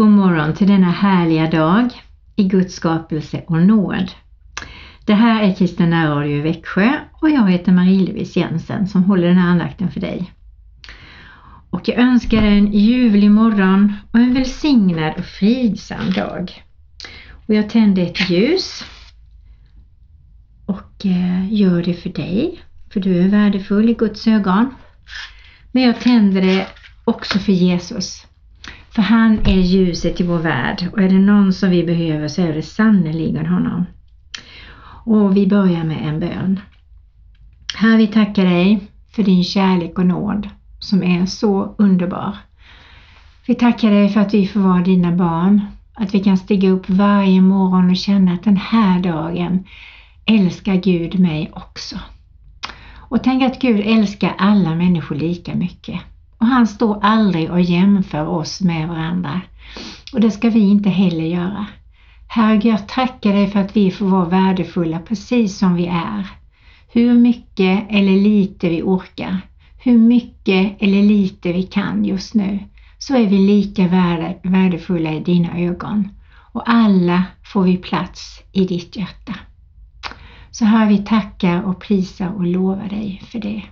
God morgon till denna härliga dag i Guds skapelse och nåd. Det här är Kristina Radio i Växjö och jag heter Marie-Louise Jensen som håller den här andakten för dig. Och jag önskar dig en ljuvlig morgon och en välsignad och fridsam dag. Och jag tänder ett ljus och eh, gör det för dig, för du är värdefull i Guds ögon. Men jag tänder det också för Jesus. För han är ljuset i vår värld och är det någon som vi behöver så är det sannerligen honom. Och vi börjar med en bön. Herre, vi tackar dig för din kärlek och nåd som är så underbar. Vi tackar dig för att vi får vara dina barn, att vi kan stiga upp varje morgon och känna att den här dagen älskar Gud mig också. Och tänk att Gud älskar alla människor lika mycket. Och han står aldrig och jämför oss med varandra. Och det ska vi inte heller göra. Herre, jag tackar dig för att vi får vara värdefulla precis som vi är. Hur mycket eller lite vi orkar, hur mycket eller lite vi kan just nu, så är vi lika värdefulla i dina ögon. Och alla får vi plats i ditt hjärta. Så här vi tackar och prisar och lovar dig för det.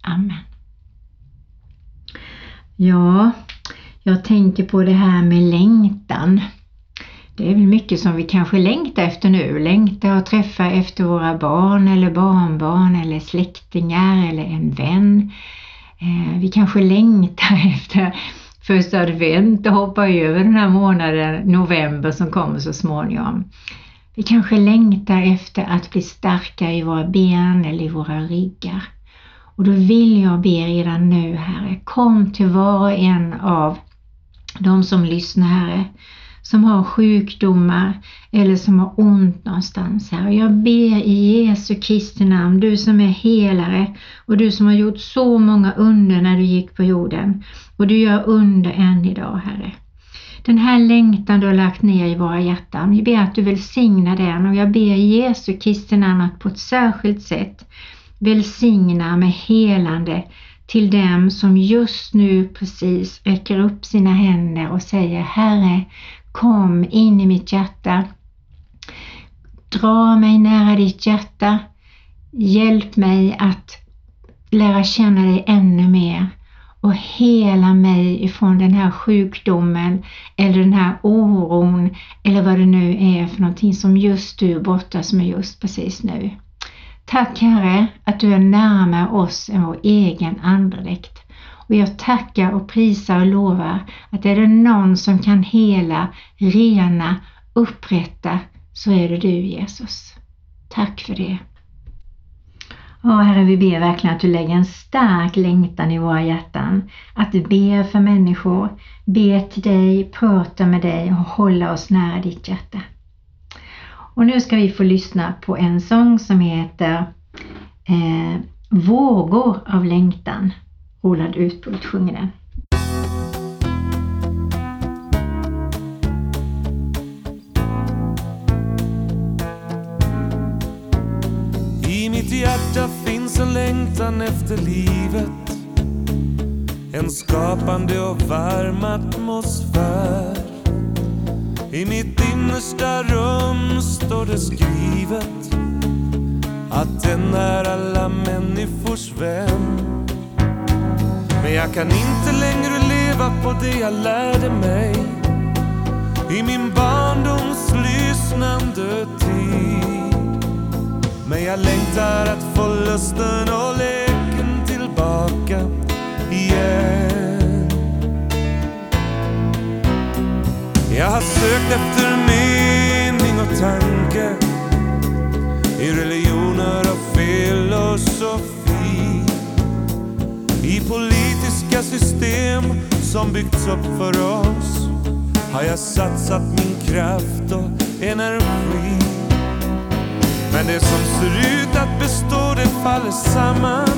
Amen. Ja, jag tänker på det här med längtan. Det är väl mycket som vi kanske längtar efter nu. Längtar att träffa efter våra barn eller barnbarn eller släktingar eller en vän. Eh, vi kanske längtar efter första advent och hoppa över den här månaden, november som kommer så småningom. Vi kanske längtar efter att bli starka i våra ben eller i våra ryggar. Och då vill jag be redan nu Herre, kom till var och en av de som lyssnar Herre, som har sjukdomar eller som har ont någonstans här. Och jag ber i Jesu Kristi namn, du som är helare och du som har gjort så många under när du gick på jorden och du gör under än idag Herre. Den här längtan du har lagt ner i våra hjärtan, vi ber att du välsignar den och jag ber i Jesu Kristi namn att på ett särskilt sätt välsigna med helande till dem som just nu precis räcker upp sina händer och säger Herre, kom in i mitt hjärta. Dra mig nära ditt hjärta. Hjälp mig att lära känna dig ännu mer och hela mig ifrån den här sjukdomen eller den här oron eller vad det nu är för någonting som just du brottas med just precis nu. Tack Herre att du är närmare oss än vår egen andedräkt. Och jag tackar och prisar och lovar att är det någon som kan hela, rena, upprätta så är det du Jesus. Tack för det. Ja, Herre, vi ber verkligen att du lägger en stark längtan i våra hjärtan. Att du ber för människor, ber till dig, pratar med dig och håller oss nära ditt hjärta. Och nu ska vi få lyssna på en sång som heter eh, Vågor av längtan. Roland Utbult sjunger den. I mitt hjärta finns en längtan efter livet En skapande och varm atmosfär i mitt innersta rum står det skrivet att den är alla människors vän. Men jag kan inte längre leva på det jag lärde mig i min barndoms lyssnande tid. Men jag längtar att få lusten och leken tillbaka igen. Jag har sökt efter mening och tanke i religioner och filosofi. I politiska system som byggts upp för oss har jag satsat min kraft och energi. Men det som ser ut att bestå det faller samman.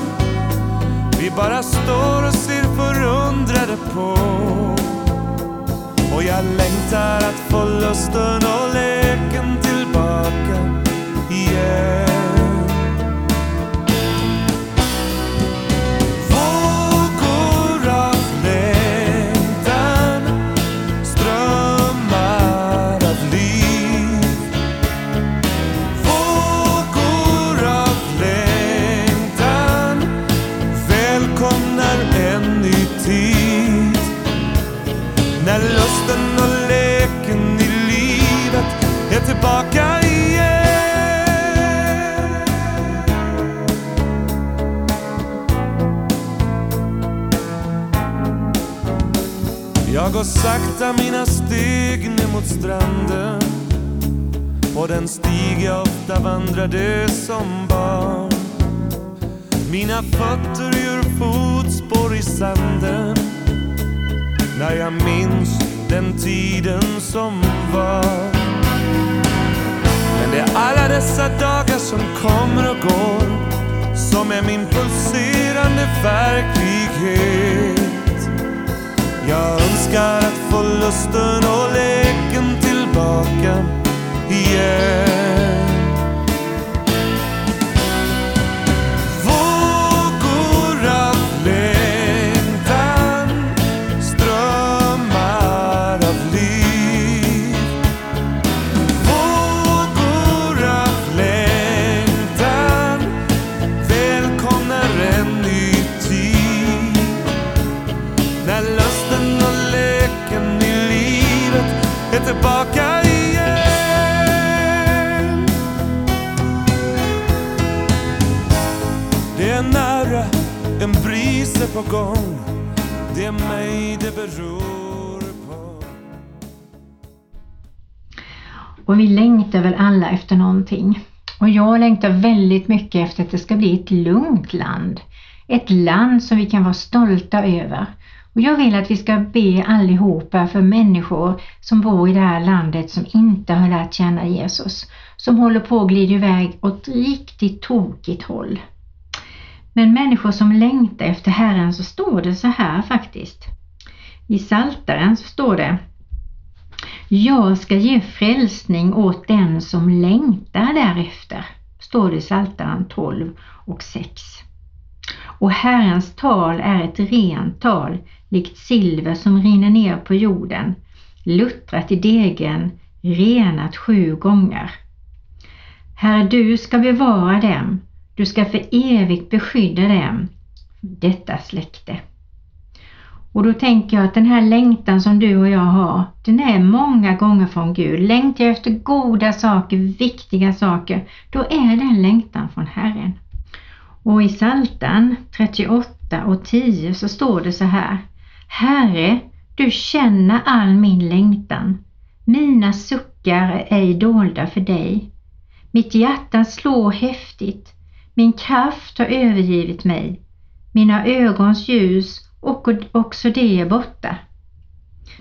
Vi bara står och ser förundrade på. Och jag längtar att få lusten och leken tillbaka igen. Jag går sakta mina steg ner mot stranden. På den stig jag ofta vandrade som barn. Mina fötter gör fotspår i sanden. När jag minns den tiden som var. Men det är alla dessa dagar som kommer och går. Som är min pulserande verklighet jag önskar att få lusten och leken tillbaka igen. Mycket efter att det ska bli ett lugnt land. Ett land som vi kan vara stolta över. Och jag vill att vi ska be allihopa för människor som bor i det här landet som inte har lärt känna Jesus. Som håller på att glida iväg åt riktigt tokigt håll. Men människor som längtar efter Herren så står det så här faktiskt. I Saltaren så står det jag ska ge frälsning åt den som längtar därefter, står det i Psaltaren 12 och 6. Och Herrens tal är ett rent tal, likt silver som rinner ner på jorden, luttrat i degen, renat sju gånger. Herre, du ska bevara dem, du ska för evigt beskydda dem, detta släkte. Och då tänker jag att den här längtan som du och jag har, den är många gånger från Gud. Längtar jag efter goda saker, viktiga saker, då är det en längtan från Herren. Och i Psaltaren 38 och 10 så står det så här. Herre, du känner all min längtan. Mina suckar är ej dolda för dig. Mitt hjärta slår häftigt. Min kraft har övergivit mig. Mina ögons ljus och också det är borta.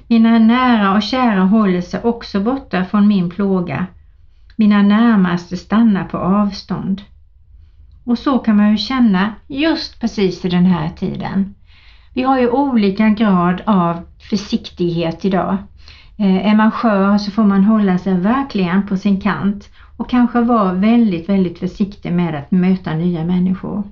Mina nära och kära håller sig också borta från min plåga. Mina närmaste stannar på avstånd. Och så kan man ju känna just precis i den här tiden. Vi har ju olika grad av försiktighet idag. Eh, är man skör så får man hålla sig verkligen på sin kant och kanske vara väldigt, väldigt försiktig med att möta nya människor.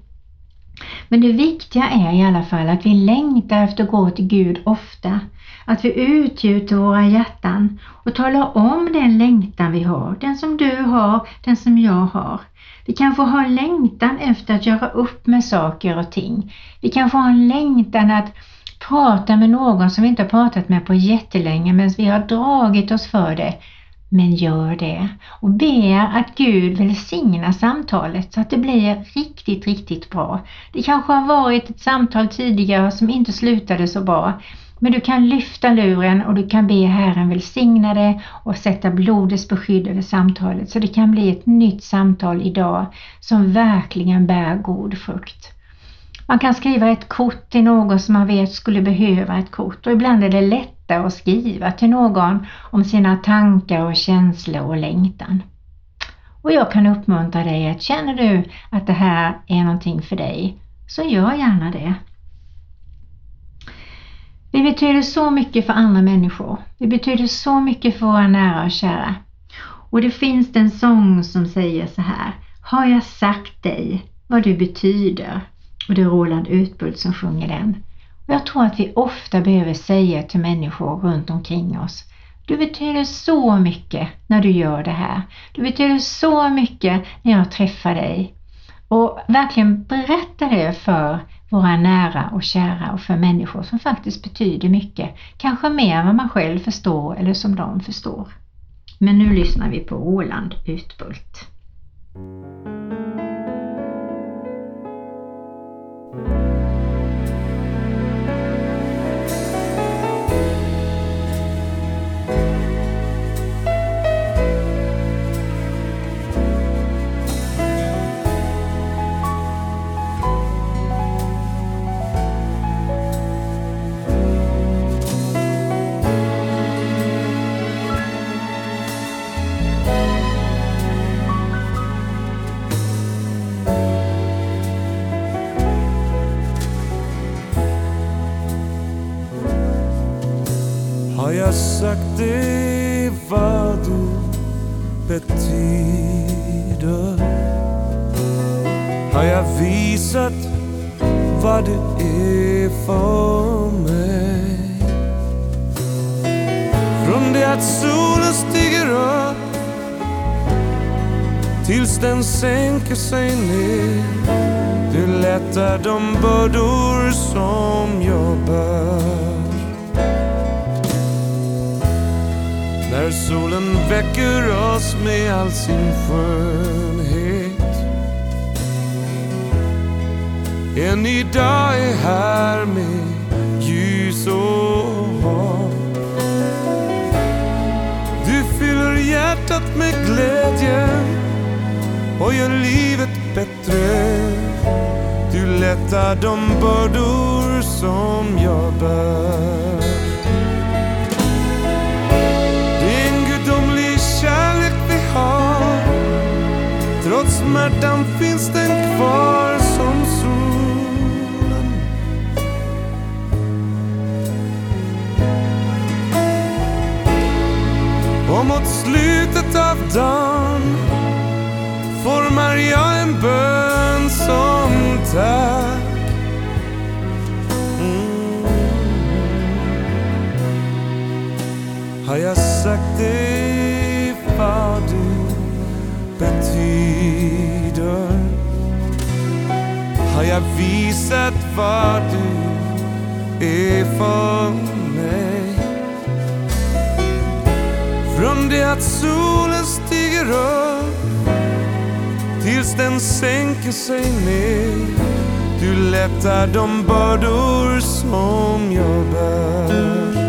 Men det viktiga är i alla fall att vi längtar efter att gå till Gud ofta. Att vi utgjuter våra hjärtan och talar om den längtan vi har. Den som du har, den som jag har. Vi kanske har en längtan efter att göra upp med saker och ting. Vi kanske har en längtan att prata med någon som vi inte har pratat med på jättelänge men vi har dragit oss för det. Men gör det och ber att Gud välsignar samtalet så att det blir riktigt, riktigt bra. Det kanske har varit ett samtal tidigare som inte slutade så bra. Men du kan lyfta luren och du kan be Herren välsigna det och sätta blodets beskydd över samtalet så det kan bli ett nytt samtal idag som verkligen bär god frukt. Man kan skriva ett kort till någon som man vet skulle behöva ett kort och ibland är det lättare att skriva till någon om sina tankar och känslor och längtan. Och jag kan uppmuntra dig att känner du att det här är någonting för dig så gör gärna det. Vi betyder så mycket för andra människor. Vi betyder så mycket för våra nära och kära. Och det finns en sång som säger så här. Har jag sagt dig vad du betyder? Och det är Roland Utbult som sjunger den. Och jag tror att vi ofta behöver säga till människor runt omkring oss du betyder så mycket när du gör det här. Du betyder så mycket när jag träffar dig. Och verkligen berätta det för våra nära och kära och för människor som faktiskt betyder mycket, kanske mer än vad man själv förstår eller som de förstår. Men nu lyssnar vi på Roland Utbult. Har jag sagt det vad du betyder? Har jag visat vad du är för mig? Från det att solen stiger upp tills den sänker sig ner Du lättar de bördor som jag bär När solen väcker oss med all sin skönhet. En ny dag är här med ljus och hopp. Du fyller hjärtat med glädje och gör livet bättre. Du lättar de bördor som jag bär. Smärtan finns den kvar som solen. Och mot slutet av dagen formar jag en bön som tack. Mm. Har jag sagt det? Betyder? Har jag visat vad du är för mig? Från det att solen stiger upp tills den sänker sig ner Du lättar de bördor som jag bär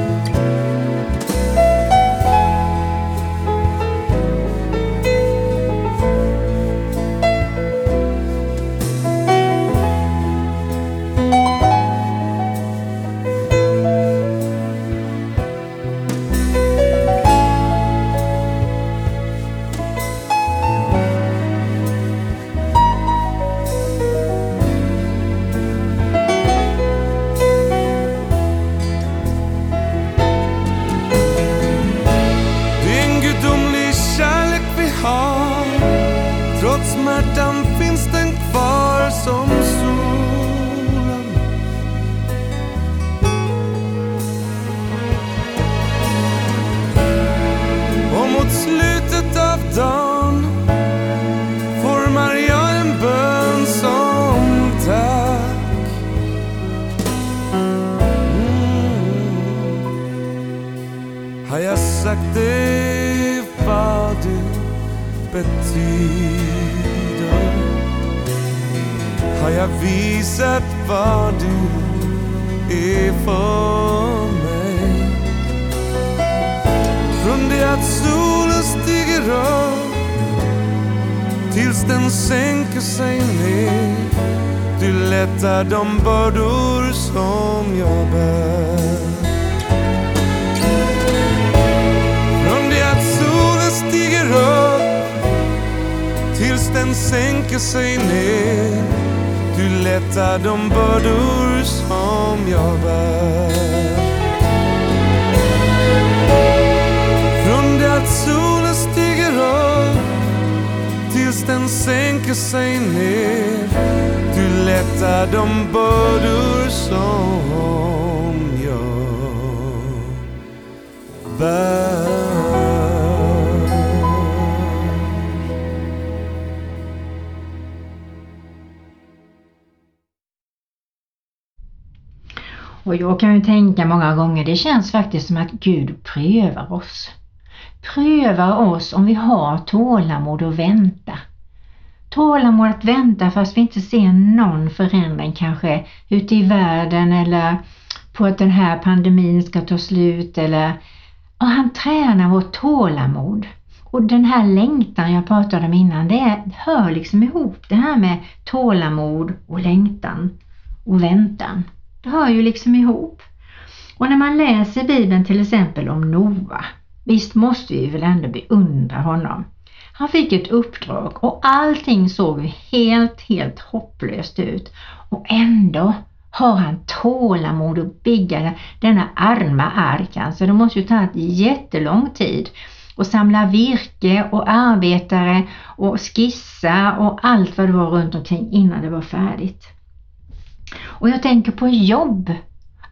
dagen formar jag en bön som tack mm. Har jag sagt det vad du betyder? Har jag visat vad du är för mig? Från det att solen stiger upp tills den sänker sig ner. Du lättar de bördor som jag bär. Från det att solen stiger upp tills den sänker sig ner. Du lättar de bördor som jag bär. Sänker sig ner Du lättar de bördor som jag bär Och jag kan ju tänka många gånger, det känns faktiskt som att Gud prövar oss. Prövar oss om vi har tålamod att vänta. Tålamod att vänta fast vi inte ser någon förändring kanske ute i världen eller på att den här pandemin ska ta slut eller och han tränar vårt tålamod. Och den här längtan jag pratade om innan, det hör liksom ihop det här med tålamod och längtan och väntan. Det hör ju liksom ihop. Och när man läser Bibeln till exempel om Noa, visst måste vi väl ändå beundra honom. Han fick ett uppdrag och allting såg helt, helt hopplöst ut. Och ändå har han tålamod att bygga denna arma ark. Alltså det måste ju ta ett jättelång tid och samla virke och arbetare och skissa och allt vad det var runt omkring innan det var färdigt. Och jag tänker på jobb.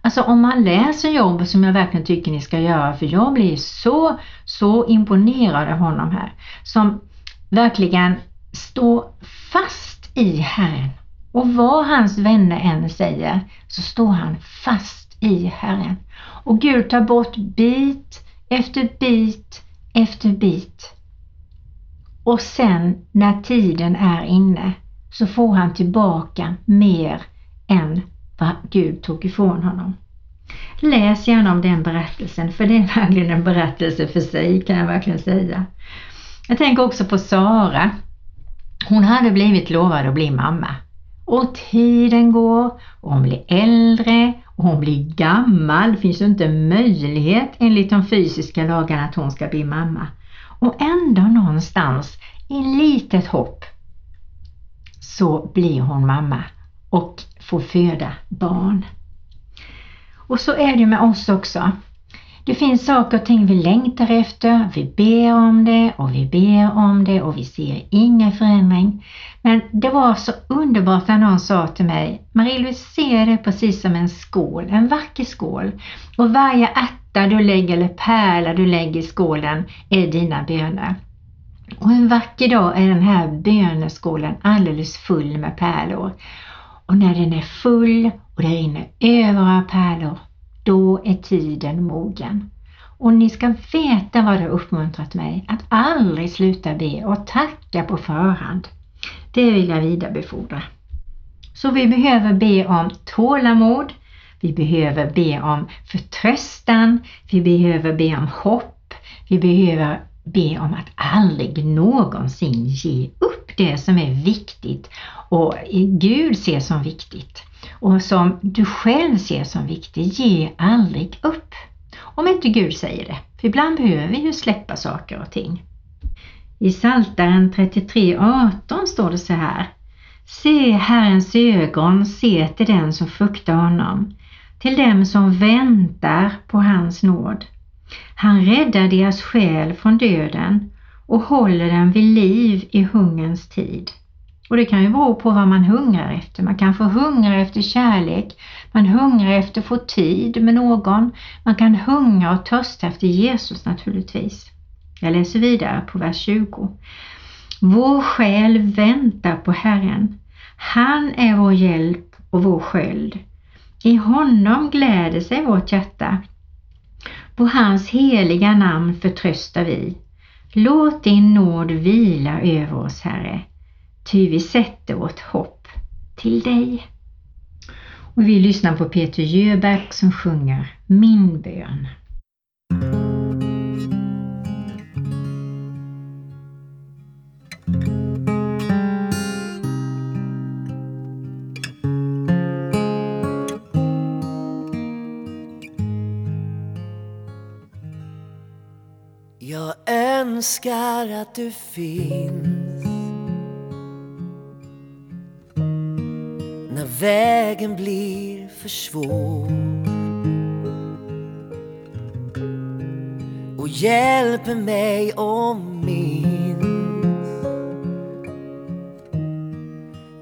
Alltså om man läser jobb som jag verkligen tycker ni ska göra för jag blir så, så imponerad av honom här. Som verkligen står fast i Herren. Och vad hans vänner än säger så står han fast i Herren. Och Gud tar bort bit efter bit efter bit. Och sen när tiden är inne så får han tillbaka mer än vad Gud tog ifrån honom. Läs gärna om den berättelsen för det är verkligen en berättelse för sig kan jag verkligen säga. Jag tänker också på Sara. Hon hade blivit lovad att bli mamma. Och tiden går och hon blir äldre och hon blir gammal. Det finns ju inte möjlighet enligt de fysiska lagarna att hon ska bli mamma. Och ändå någonstans i litet hopp så blir hon mamma och får föda barn. Och så är det med oss också. Det finns saker och ting vi längtar efter, vi ber om det och vi ber om det och vi ser ingen förändring. Men det var så underbart när någon sa till mig, Marie-Louise ser det precis som en skål, en vacker skål. Och varje ärta du lägger eller pärla du lägger i skålen är dina böner. Och en vacker dag är den här böneskålen alldeles full med pärlor. Och när den är full och det rinner över av pärlor, då är tiden mogen. Och ni ska veta vad det har uppmuntrat mig, att aldrig sluta be och tacka på förhand. Det vill jag vidarebefordra. Så vi behöver be om tålamod, vi behöver be om förtröstan, vi behöver be om hopp, vi behöver be om att aldrig någonsin ge upp det som är viktigt och Gud ser som viktigt och som du själv ser som viktig, Ge aldrig upp. Om inte Gud säger det. För ibland behöver vi ju släppa saker och ting. I Psaltaren 33.18 står det så här. Se Herrens ögon, se till den som fruktar honom, till dem som väntar på hans nåd. Han räddar deras själ från döden och håller den vid liv i hungerns tid. Och det kan ju bero på vad man hungrar efter. Man kanske hungrar efter kärlek, man hungrar efter att få tid med någon, man kan hungra och törsta efter Jesus naturligtvis. Jag läser vidare på vers 20. Vår själ väntar på Herren. Han är vår hjälp och vår sköld. I honom gläder sig vårt hjärta. På hans heliga namn förtröstar vi. Låt din nåd vila över oss, Herre, ty vi sätter vårt hopp till dig. Och vi lyssnar på Peter Jöback som sjunger Min bön. Jag önskar att du finns vägen blir för svår. Och hjälper mig om minns.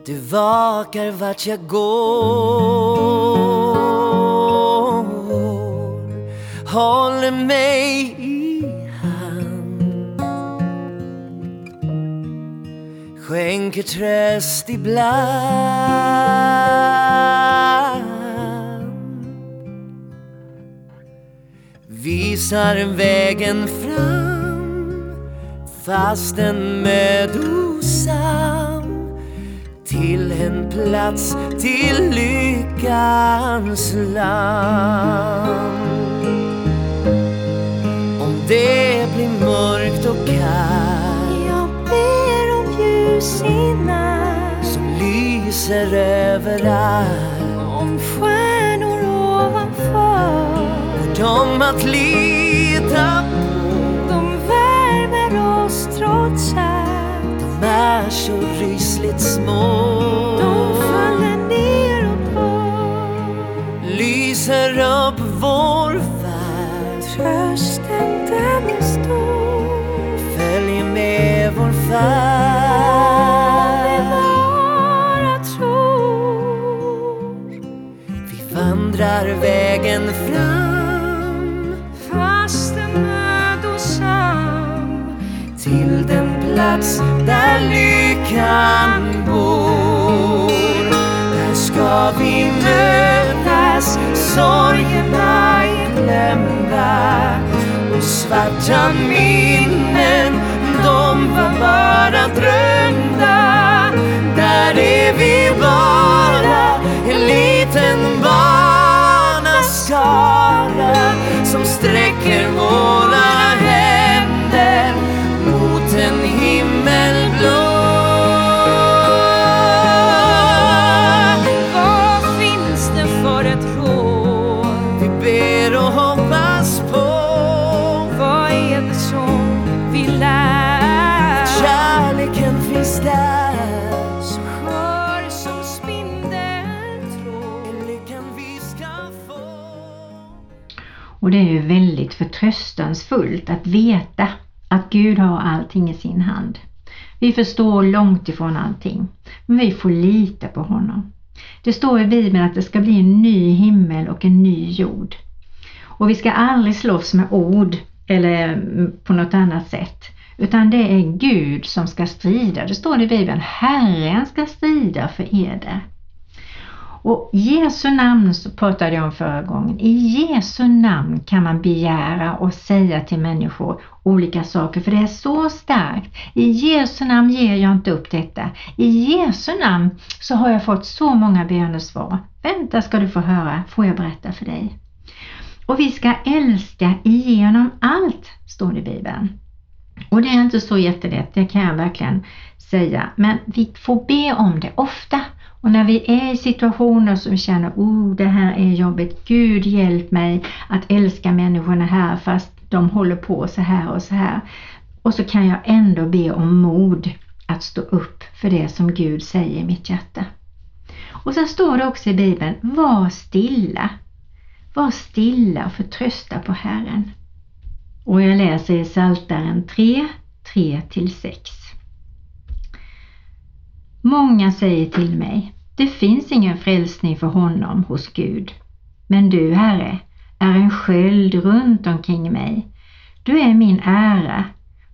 Du vakar vart jag går. Håller mig skänker tröst ibland. Visar vägen fram fastän mödosam. Till en plats till lyckans land. Om det blir mörkt och kallt natt som lyser överallt. Om stjärnor ovanför. Och de att lita på? De värmer oss trots allt. De är så rysligt små. De faller ner och bort lyser upp vår värld. Trösten den är stor. Följ med vår färd vandrar vägen fram Fastän mödosam till den plats där lyckan bor. Där ska vi mötas, sorgerna är glömda och svarta minnen, de var bara drömda. Där är vi bara en liten som sträcker våra Och det är ju väldigt förtröstansfullt att veta att Gud har allting i sin hand. Vi förstår långt ifrån allting, men vi får lita på honom. Det står i Bibeln att det ska bli en ny himmel och en ny jord. Och vi ska aldrig slåss med ord eller på något annat sätt. Utan det är Gud som ska strida. Det står i Bibeln, Herren ska strida för eder. Och Jesu namn så pratade jag om förra gången. I Jesu namn kan man begära och säga till människor olika saker för det är så starkt. I Jesu namn ger jag inte upp detta. I Jesu namn så har jag fått så många bönesvar. Vänta ska du få höra, får jag berätta för dig. Och vi ska älska igenom allt, står det i Bibeln. Och det är inte så jättelätt, det kan jag verkligen säga. Men vi får be om det ofta. Och när vi är i situationer som känner, oh det här är jobbigt, Gud hjälp mig att älska människorna här fast de håller på så här och så här. Och så kan jag ändå be om mod att stå upp för det som Gud säger i mitt hjärta. Och sen står det också i Bibeln, var stilla. Var stilla och förtrösta på Herren. Och jag läser i Psaltaren 3, 3-6. Många säger till mig, det finns ingen frälsning för honom hos Gud. Men du, Herre, är en sköld runt omkring mig. Du är min ära.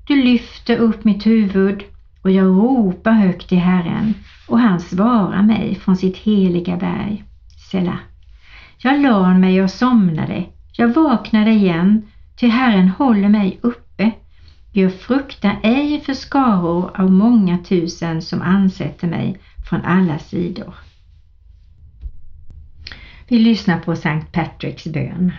Du lyfter upp mitt huvud och jag ropar högt till Herren och han svarar mig från sitt heliga berg. Sela. Jag la mig och somnade. Jag vaknade igen, till Herren håller mig uppe. Jag fruktar ej för skaror av många tusen som ansätter mig från alla sidor. Vi lyssnar på Sankt Patricks bön.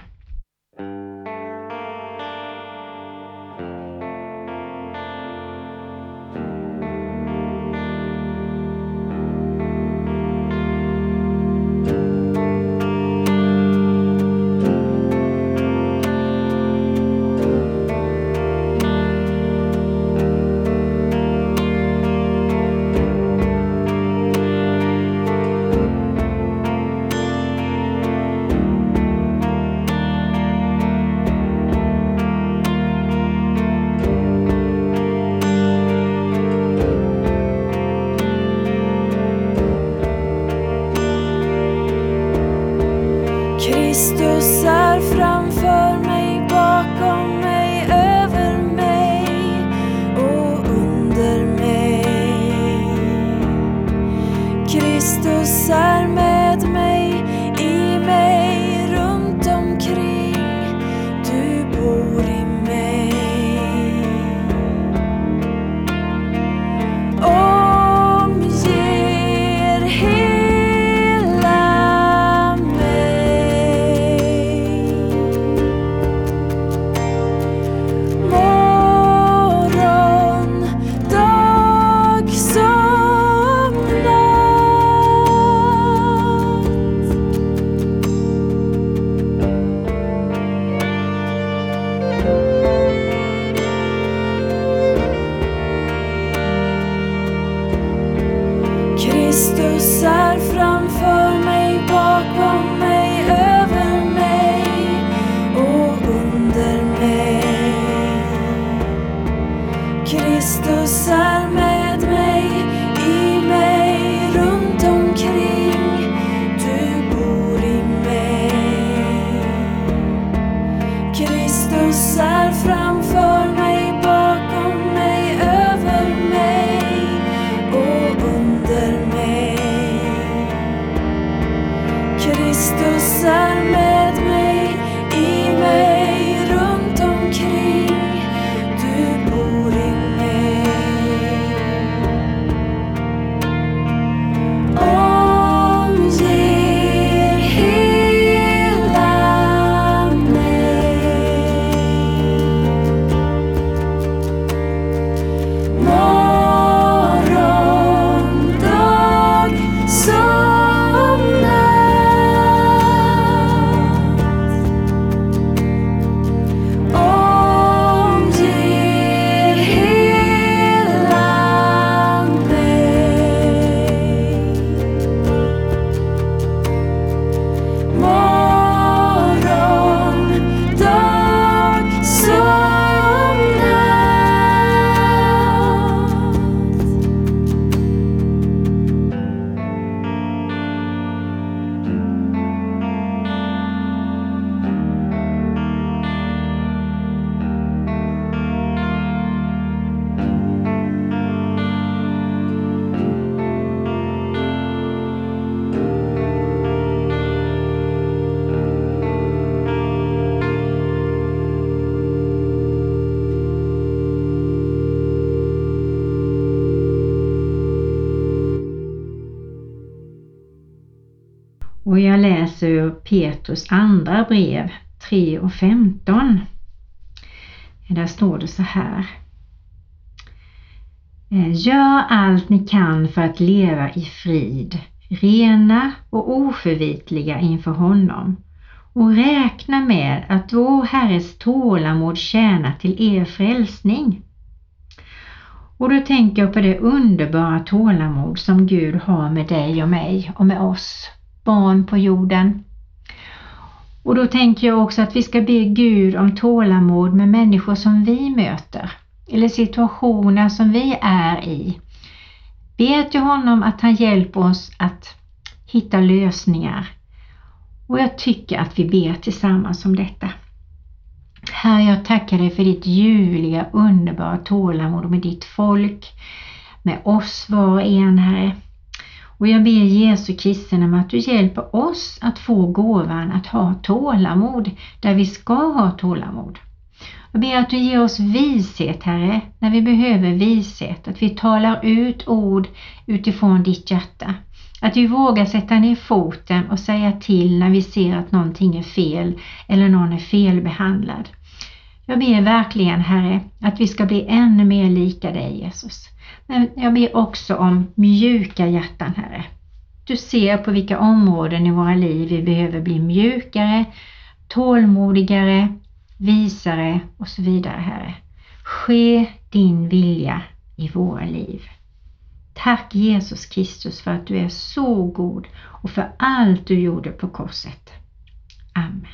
Och jag läser ur Petrus andra brev 3 och 15. Där står det så här. Eh, gör allt ni kan för att leva i frid, rena och oförvitliga inför honom och räkna med att vår Herres tålamod tjänar till er frälsning. Och då tänker jag på det underbara tålamod som Gud har med dig och mig och med oss, barn på jorden. Och då tänker jag också att vi ska be Gud om tålamod med människor som vi möter eller situationer som vi är i. Be till honom att han hjälper oss att hitta lösningar. Och jag tycker att vi ber tillsammans om detta. Herre, jag tackar dig för ditt ljuvliga, underbara tålamod med ditt folk, med oss var och en, Herre. Och jag ber Jesu Kristi namn att du hjälper oss att få gåvan att ha tålamod där vi ska ha tålamod. Jag ber att du ger oss vishet, Herre, när vi behöver vishet, att vi talar ut ord utifrån ditt hjärta. Att vi vågar sätta ner foten och säga till när vi ser att någonting är fel eller någon är felbehandlad. Jag ber verkligen Herre att vi ska bli ännu mer lika dig Jesus. Men jag ber också om mjuka hjärtan Herre. Du ser på vilka områden i våra liv vi behöver bli mjukare, tålmodigare, visare och så vidare Herre. Ske din vilja i våra liv. Tack Jesus Kristus för att du är så god och för allt du gjorde på korset. Amen.